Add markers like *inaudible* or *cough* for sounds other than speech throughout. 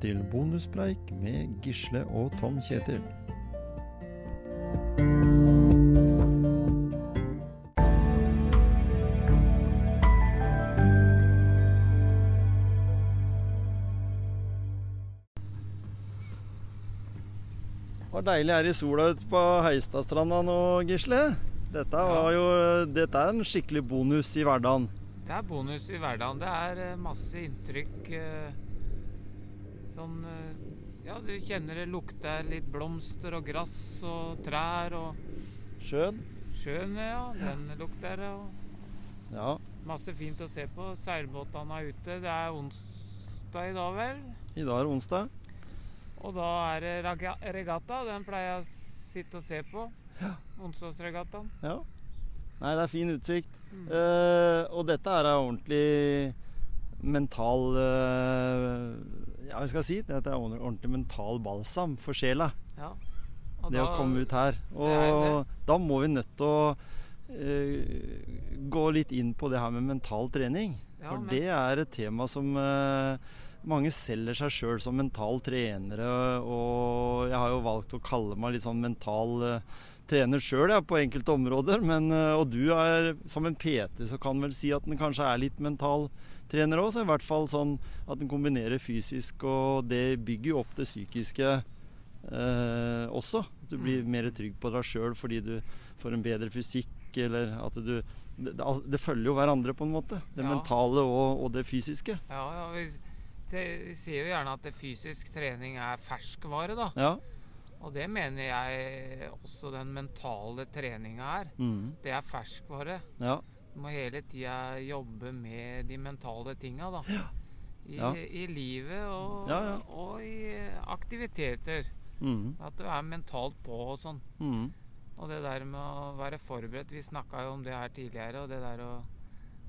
til bonuspreik med Gisle og Tom Kjetil. Var deilig her i sola ute på Heistadstranda nå, Gisle. Dette, var jo, dette er en skikkelig bonus i hverdagen. Det er bonus i hverdagen. Det er eh, masse inntrykk. Sånn eh, Ja, du kjenner det lukter litt blomster og gress og trær og Sjøen. sjøen, ja. Den lukter det. Og Ja. masse fint å se på. Seilbåtene er ute. Det er onsdag i dag, vel? I dag er det onsdag. Og da er det regatta. Den pleier jeg å sitte og se på. Ja. Onsdagsregattaen. Ja. Nei, det er fin utsikt. Mm. Uh, og dette er en ordentlig mental eh, Ja, vi skal si? det er ordentlig mental balsam for sjela. Ja. Det å komme ut her. er Og da må vi nødt til å uh, gå litt inn på det her med mental trening. Ja, For men- det er et tema som uh, mange selger seg sjøl som mental trenere. Og jeg har jo valgt å kalle meg litt sånn mental uh, trener sjøl ja, på enkelte områder. Men, og du er som en PT, så kan vel si at den kanskje er litt mental trener òg. Så i hvert fall sånn at den kombinerer fysisk, og det bygger jo opp det psykiske eh, også. At du blir mer trygg på deg sjøl fordi du får en bedre fysikk, eller at du det, det, det følger jo hverandre, på en måte. Det Ja. mentale og, og det fysiske. Ja, ja vi, det, vi sier jo gjerne at det fysisk trening er ferskvare, da. Ja. Og det mener jeg også den mentale treninga er. Mm. Det er ferskvare. Ja. Du må hele tida jobbe med de mentale tinga, da. I, Ja. I livet og, Ja, ja. og i aktiviteter. Mm. At du er mentalt på og sånn. Mm. Og det der med å være forberedt Vi snakka jo om det her tidligere. Og det der å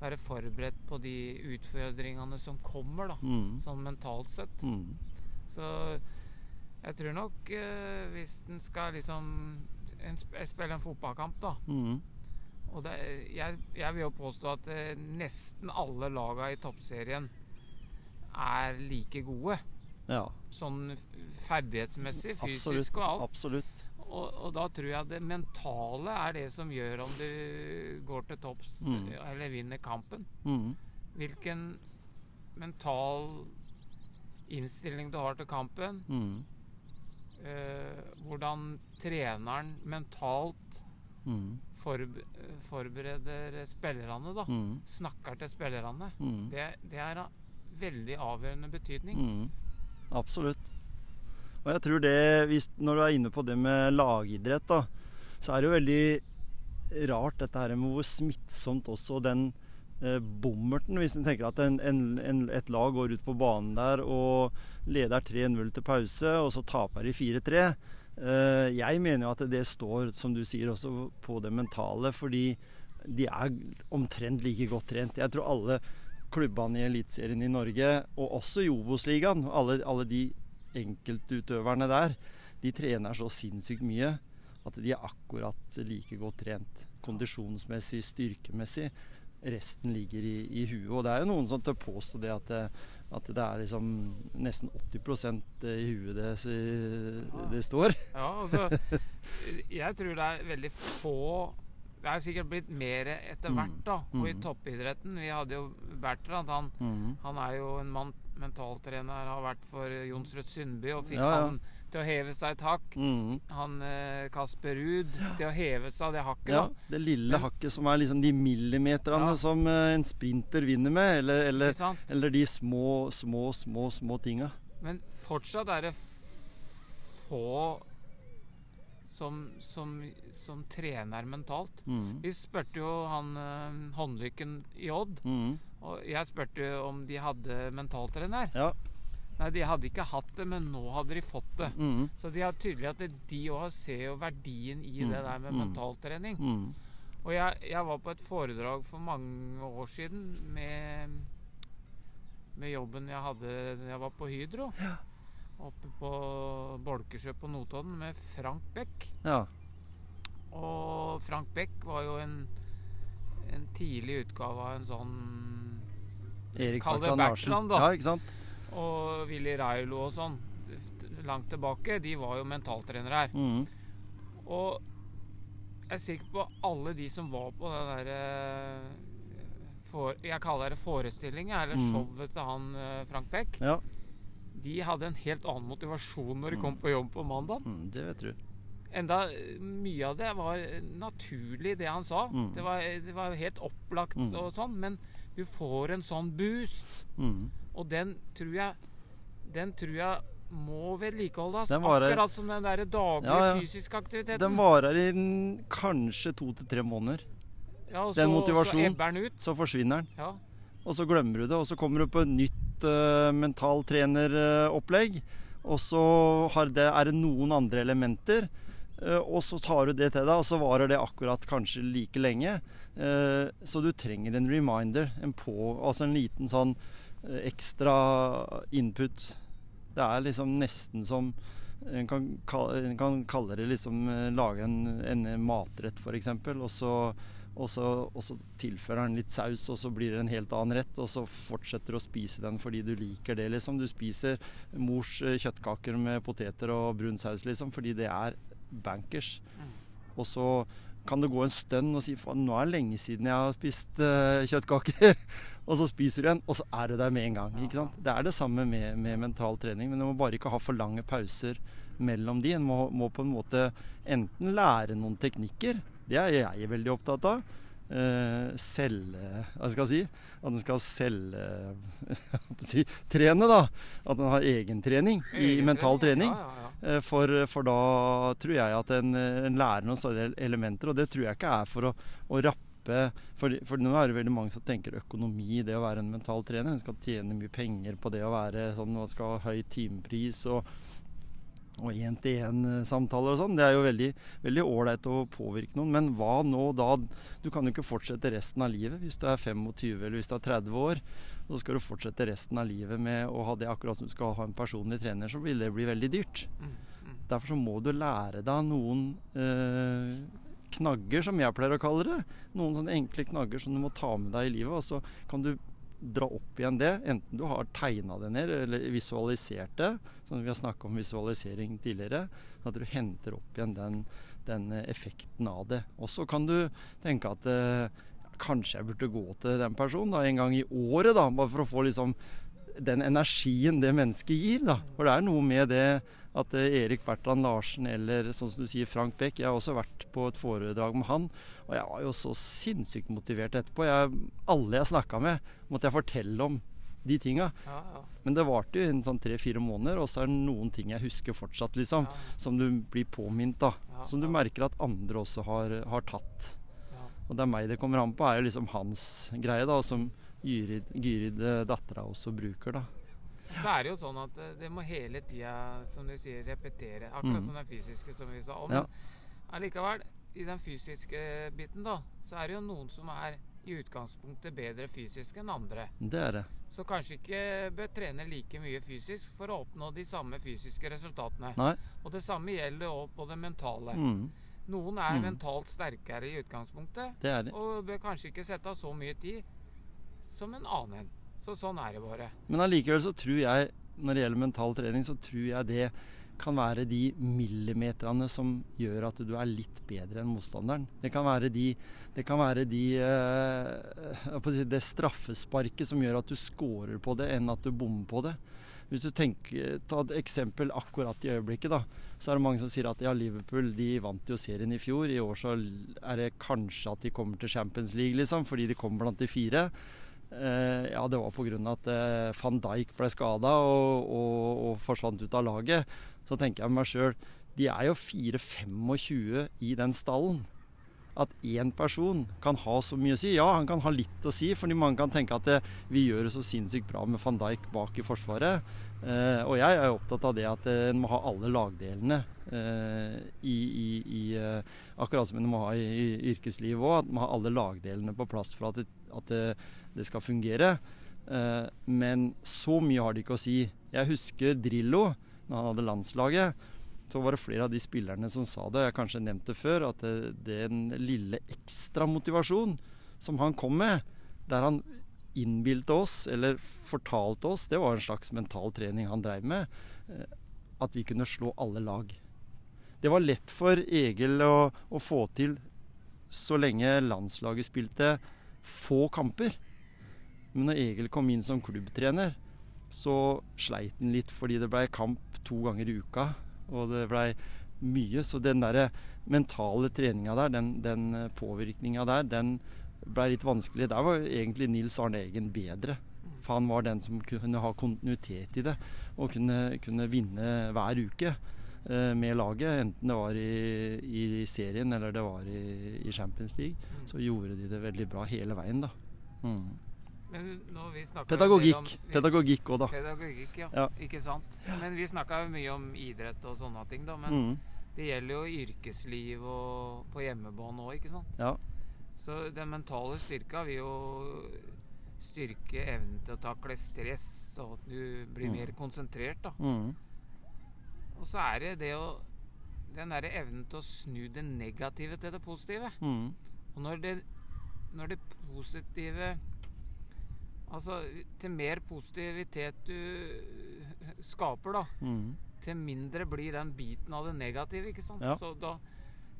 være forberedt på de utfordringene som kommer, da. Mm. Sånn mentalt sett. Mm. Så jeg tror nok uh, hvis en skal liksom en, sp- spille en fotballkamp, da Mm. Og det, jeg, jeg vil jo påstå at eh, nesten alle laga i toppserien er like gode. Ja. Sånn ferdighetsmessig, Absolutt. fysisk og alt. Absolutt. Og, og da tror jeg det mentale er det som gjør om du går til topps Mm. eller vinner kampen. Mm. Hvilken mental innstilling du har til kampen. Mm. eh, hvordan treneren mentalt Mm. forbe forbereder spillerne, da. Mm. Snakker til spillerne. Mm. Det, det er av veldig avgjørende betydning. Mm. Absolutt. Og jeg tror det, hvis, når du er inne på det med lagidrett, da, så er det jo veldig rart dette her med hvor smittsomt også den eh, bommerten Hvis en tenker at en, en, en, et lag går ut på banen der og leder 3-0 til pause, og så taper de 4-3. Eh, jeg mener jo at det står, som du sier, også på det mentale, fordi de er omtrent like godt trent. Jeg tror alle klubbene i Eliteserien i Norge, og også i Obos-ligaen, alle, alle de enkeltutøverne der, de trener så sinnssykt mye at de er akkurat like godt trent. Kondisjonsmessig, styrkemessig. Resten ligger i, i huet. Og det er jo noen som tør påstå det at det, at det er liksom nesten 80% i huet det, det står. Ja, altså *laughs* Jeg tror det er veldig få Det er sikkert blitt mer etter hvert, da. Og i Mm. toppidretten Vi hadde jo Bertrand. Han, Mm. han er jo en mann, mentaltrener, har vært for Jonsrud Sundby og fikk Ja, ja. han til å heve seg et hakk. Mm. Han eh, Kasper Ruud til å heve seg det hakket. Ja, da. det lille Men- hakket som er liksom de millimeterne Ja. som eh, en sprinter vinner med, eller, eller, eller de små, små, små, små tinga. Men fortsatt er det få som, som, som trener mentalt. Mm. Vi spurte jo han eh, håndlykken i Odd, Mm. og jeg spurte om de hadde mentaltrener. Ja. Nei, de hadde ikke hatt det, men nå hadde de fått det. Mm. Så de har tydelig at det- de òg ser jo verdien i Mm, det der med mm. mentaltrening. Mm. Og jeg, jeg var på et foredrag for mange år siden med, med jobben jeg hadde da jeg var på Hydro. Oppe på Bolkesjø på Notodden med Frank Beck. Ja. Og Frank Beck var jo en, en tidlig utgave av en sånn Erik Kall det. Bertrand, da. Ja, ikke sant? Og Willy Railo og sånn langt tilbake, de var jo mentaltrenere her. Mm. Og jeg er sikker på alle de som var på den derre for, Jeg kaller det forestillinga, eller Mm. showet til han eh, Frank Beck. Ja. De hadde en helt annen motivasjon når de Mm. kom på jobb på mandag. Mm, det vet du. Enda eh, mye av det var eh, naturlig, det han sa. Mm. Det, var, det var helt opplagt Mm. og sånn, men du får en sånn boost. Mm. Og den tror jeg Den tror jeg må vedlikeholdes. Akkurat som den der daglige Ja, ja. fysiske aktiviteten. Den varer i kanskje to til tre måneder. ja, og den motivasjonen. Så. Så forsvinner den. Ja. Og så glemmer du det, og så kommer du på et nytt uh, mentaltreneropplegg. og så har det, er det noen andre elementer. Uh, og så tar du det til deg, og så varer det akkurat kanskje like lenge. Uh, så du trenger en reminder, en på, altså en liten sånn eh, ekstra input. Det er liksom nesten som En kan, en kan kalle det liksom eh, Lage en, en matrett, f.eks., og så og så, og så tilfører den litt saus, og så blir det en helt annen rett. Og så fortsetter du å spise den fordi du liker det, liksom. Du spiser mors eh, kjøttkaker med poteter og brun saus, liksom, fordi det er bankers. Mm. Og så kan det gå en stund og si faen, nå er det lenge siden jeg har spist uh, kjøttkaker. *laughs* og så spiser du en, og så er du der med en gang. ikke sant? Det er det samme med, med mental trening, men du må bare ikke ha for lange pauser mellom de. En må, må på en måte enten lære noen teknikker, det er jeg veldig opptatt av. Uh, selge Hva skal jeg si? At en skal selge *laughs* Trene, da. At en har egentrening i egen mental trening. Ja, ja, ja. Eh, For, for da tror jeg at en, en lærer noen elementer, og det tror jeg ikke er for å, å rappe for, for nå er det veldig mange som tenker økonomi det å være en mental trener. En skal tjene mye penger på det å være sånn, og skal ha høy timepris og og én-til-én-samtaler og sånn. Det er jo veldig veldig ålreit å påvirke noen. Men hva nå da? Du kan jo ikke fortsette resten av livet hvis du er 25 eller hvis du er 30 år. Så skal du fortsette resten av livet med å ha det akkurat som du skal ha en personlig trener, så vil det bli veldig dyrt. Mm, mm. Derfor så må du lære deg noen eh, knagger, som jeg pleier å kalle det. Noen sånne enkle knagger som du må ta med deg i livet. Og så kan du dra opp igjen det, enten du har tegna det ned eller visualisert det. som vi har snakka om visualisering tidligere. At du henter opp igjen den, den eh, effekten av det. Og så kan du tenke at eh, kanskje jeg burde gå til den personen da, en gang i året, da, bare for å få liksom den energien det mennesket gir. da. For det er noe med det at eh, Erik Bertrand Larsen eller sånn som du sier Frank Beck Jeg har også vært på et foredrag med han, og jeg var jo så sinnssykt motivert etterpå. Jeg, alle jeg snakka med, måtte jeg fortelle om de tinga. Ja, ja, Men det varte jo en sånn tre-fire måneder, og så er det noen ting jeg husker fortsatt, liksom. ja, Som du blir påminnet. Ja, Som du merker at andre også har, har tatt. Og det er meg det kommer an på, er jo liksom hans greie, da. Som Gyrid, Gyrid eh, dattera også bruker, da. Så er det jo sånn at eh, det må hele tida, som du sier, repetere. Akkurat Mm. som den fysiske, som vi sa. om. Ja. Allikevel, i den fysiske biten, da, så er det jo noen som er i utgangspunktet bedre fysisk enn andre. Det er det. Så kanskje ikke bør trene like mye fysisk for å oppnå de samme fysiske resultatene. Nei. Og det samme gjelder òg på det mentale. Mm, Noen er Mm. mentalt sterkere i utgangspunktet, det det. og bør kanskje ikke sette av så mye tid som en annen en. Så sånn er det bare. Men allikevel så tror jeg, når det gjelder mental trening, så tror jeg det kan være de millimeterne som gjør at du er litt bedre enn motstanderen. Det kan være de, det, kan være de eh, Det straffesparket som gjør at du scorer på det, enn at du bommer på det. Hvis du tenker, Ta et eksempel akkurat i øyeblikket. da, Så er det mange som sier at ja, Liverpool de vant jo serien i fjor. I år så er det kanskje at de kommer til Champions League, liksom, fordi de kommer blant de fire. Eh, ja, det var pga. at eh, van Dijk ble skada og, og, og forsvant ut av laget. Så tenker jeg med meg sjøl De er jo 4-25 i den stallen. At én person kan ha så mye å si. Ja, han kan ha litt å si, fordi mange kan tenke at det, vi gjør det så sinnssykt bra med van Dijk bak i forsvaret. Eh, og jeg er opptatt av det at eh, en må ha alle lagdelene eh, i, i, i eh, Akkurat som en må ha i, i yrkeslivet òg. At man ha alle lagdelene på plass for at det, at det, det skal fungere. Eh, men så mye har det ikke å si. Jeg husker Drillo, når han hadde landslaget. Så var det flere av de spillerne som sa det, jeg har kanskje nevnt det før, at den lille ekstra motivasjon som han kom med, der han innbilte oss, eller fortalte oss, det var en slags mental trening han dreiv med, eh, at vi kunne slå alle lag. Det var lett for Egil å, å få til så lenge landslaget spilte få kamper. Men når Egil kom inn som klubbtrener, så sleit han litt fordi det blei kamp to ganger i uka. Og det blei mye. Så den der mentale treninga der, den, den påvirkninga der, den blei litt vanskelig. Der var egentlig Nils Arne Eggen bedre. For han var den som kunne ha kontinuitet i det, og kunne, kunne vinne hver uke eh, med laget. Enten det var i, i, serien eller det var i, i Champions League. Så gjorde de det veldig bra hele veien, da. Mm. Men når vi Pedagogikk. om- Pedagogikk òg, da. Pedagogikk, ja. Ja. Ikke sant. Men vi snakka jo mye om idrett og sånne ting, da. Men Mm. det gjelder jo yrkesliv og på hjemmebane òg, ikke sant. Ja. Så den mentale styrka vil jo styrke evnen til å takle stress, og at du blir Mm. mer konsentrert, da. Mm. Og så er det det å Den derre evnen til å snu det negative til det positive. Mm. Og når det, når det positive Altså, til mer positivitet du skaper, da, Mm. til mindre blir den biten av det negative, ikke sant? Ja. Så da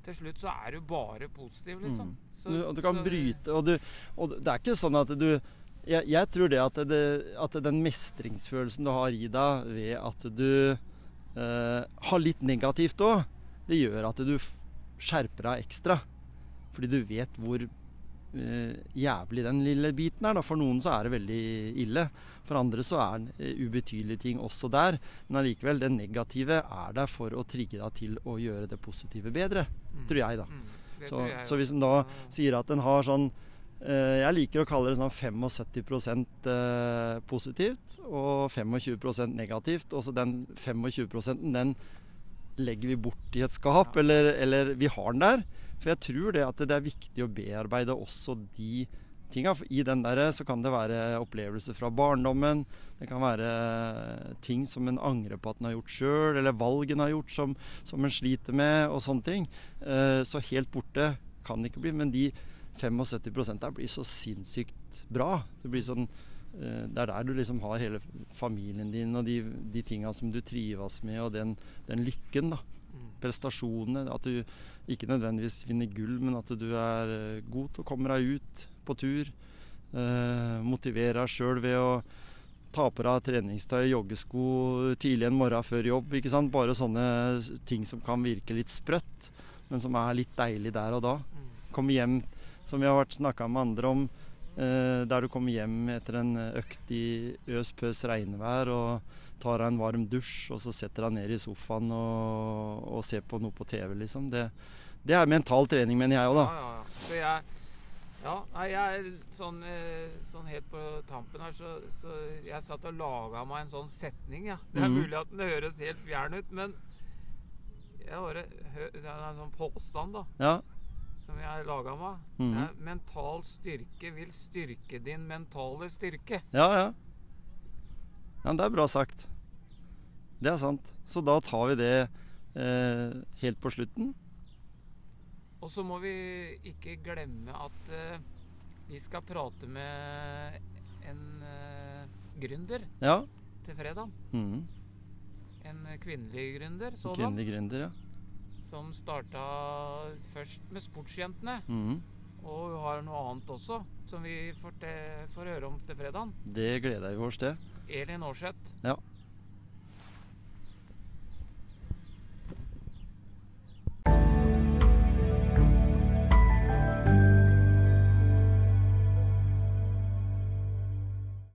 Til slutt så er du bare positiv, liksom. Mm. Så, Du, og du kan så- bryte og, du, og det er ikke sånn at du Jeg, jeg tror det at, det at den mestringsfølelsen du har i deg ved at du eh, har litt negativt òg, det gjør at du skjerper deg ekstra. Fordi du vet hvor eh, jævlig den lille biten her. Da. For noen så er det veldig ille. For andre så er det eh, ubetydelige ting også der. Men allikevel, det negative er der for å trigge deg til å gjøre det positive bedre. Mm. Tror jeg, da. Mm, Så, jeg så hvis en da sier at en har sånn eh, Jeg liker å kalle det sånn 75 eh, positivt og 25% negativt. Og så den 25% den legger vi bort i et skap, Ja. eller, eller vi har den der. For jeg tror det at det er viktig å bearbeide også de tinga. For I den der så kan det være opplevelser fra barndommen. Det kan være ting som en angrer på at en har gjort sjøl, eller valg en har gjort som, som en sliter med, og sånne ting. Eh, Så helt borte kan det ikke bli. Men de 75% der blir så sinnssykt bra. Det blir sånn eh, Det er der du liksom har hele familien din og de, de tinga som du trives med, og den, den lykken, da. Mm. Prestasjonene. At du ikke nødvendigvis vinner gull, men at du er eh, god til å komme deg ut på tur. Eh, motiverer deg sjøl ved å ta på deg treningstøy, joggesko tidlig en morgen før jobb. ikke sant? Bare sånne ting som kan virke litt sprøtt, men som er litt deilig der og da. Mm. Komme hjem, som vi har vært snakka med andre om, eh, der du kommer hjem etter en økt i øs pøs regnvær og tar deg en varm dusj, og så setter deg ned i sofaen og, og ser på noe på TV, liksom. Det, det er mental trening, mener jeg òg, da. Ja, ja, ja. Så jeg ja, jeg er sånn, eh, sånn helt på tampen her, så, så jeg satt og laga meg en sånn setning, ja. Det er Mhm. mulig at den høres helt fjern ut, men jeg bare, det er en sånn påstand da, Ja. Som jeg laga meg. Mm. Er, mental styrke vil styrke din mentale styrke. Ja, ja. Ja, Det er bra sagt. Det er sant. Så da tar vi det eh, helt på slutten. Og så må vi ikke glemme at eh, vi skal prate med en eh, gründer Ja. til fredag. Mm. En kvinnelig gründer, sådan. Kvinnelig gründer, ja. Som starta først med Sportsjentene. Mm. Og hun har noe annet også, som vi får, til, får høre om til fredag. Det gleder vi oss til. Elin Aarseth. Ja.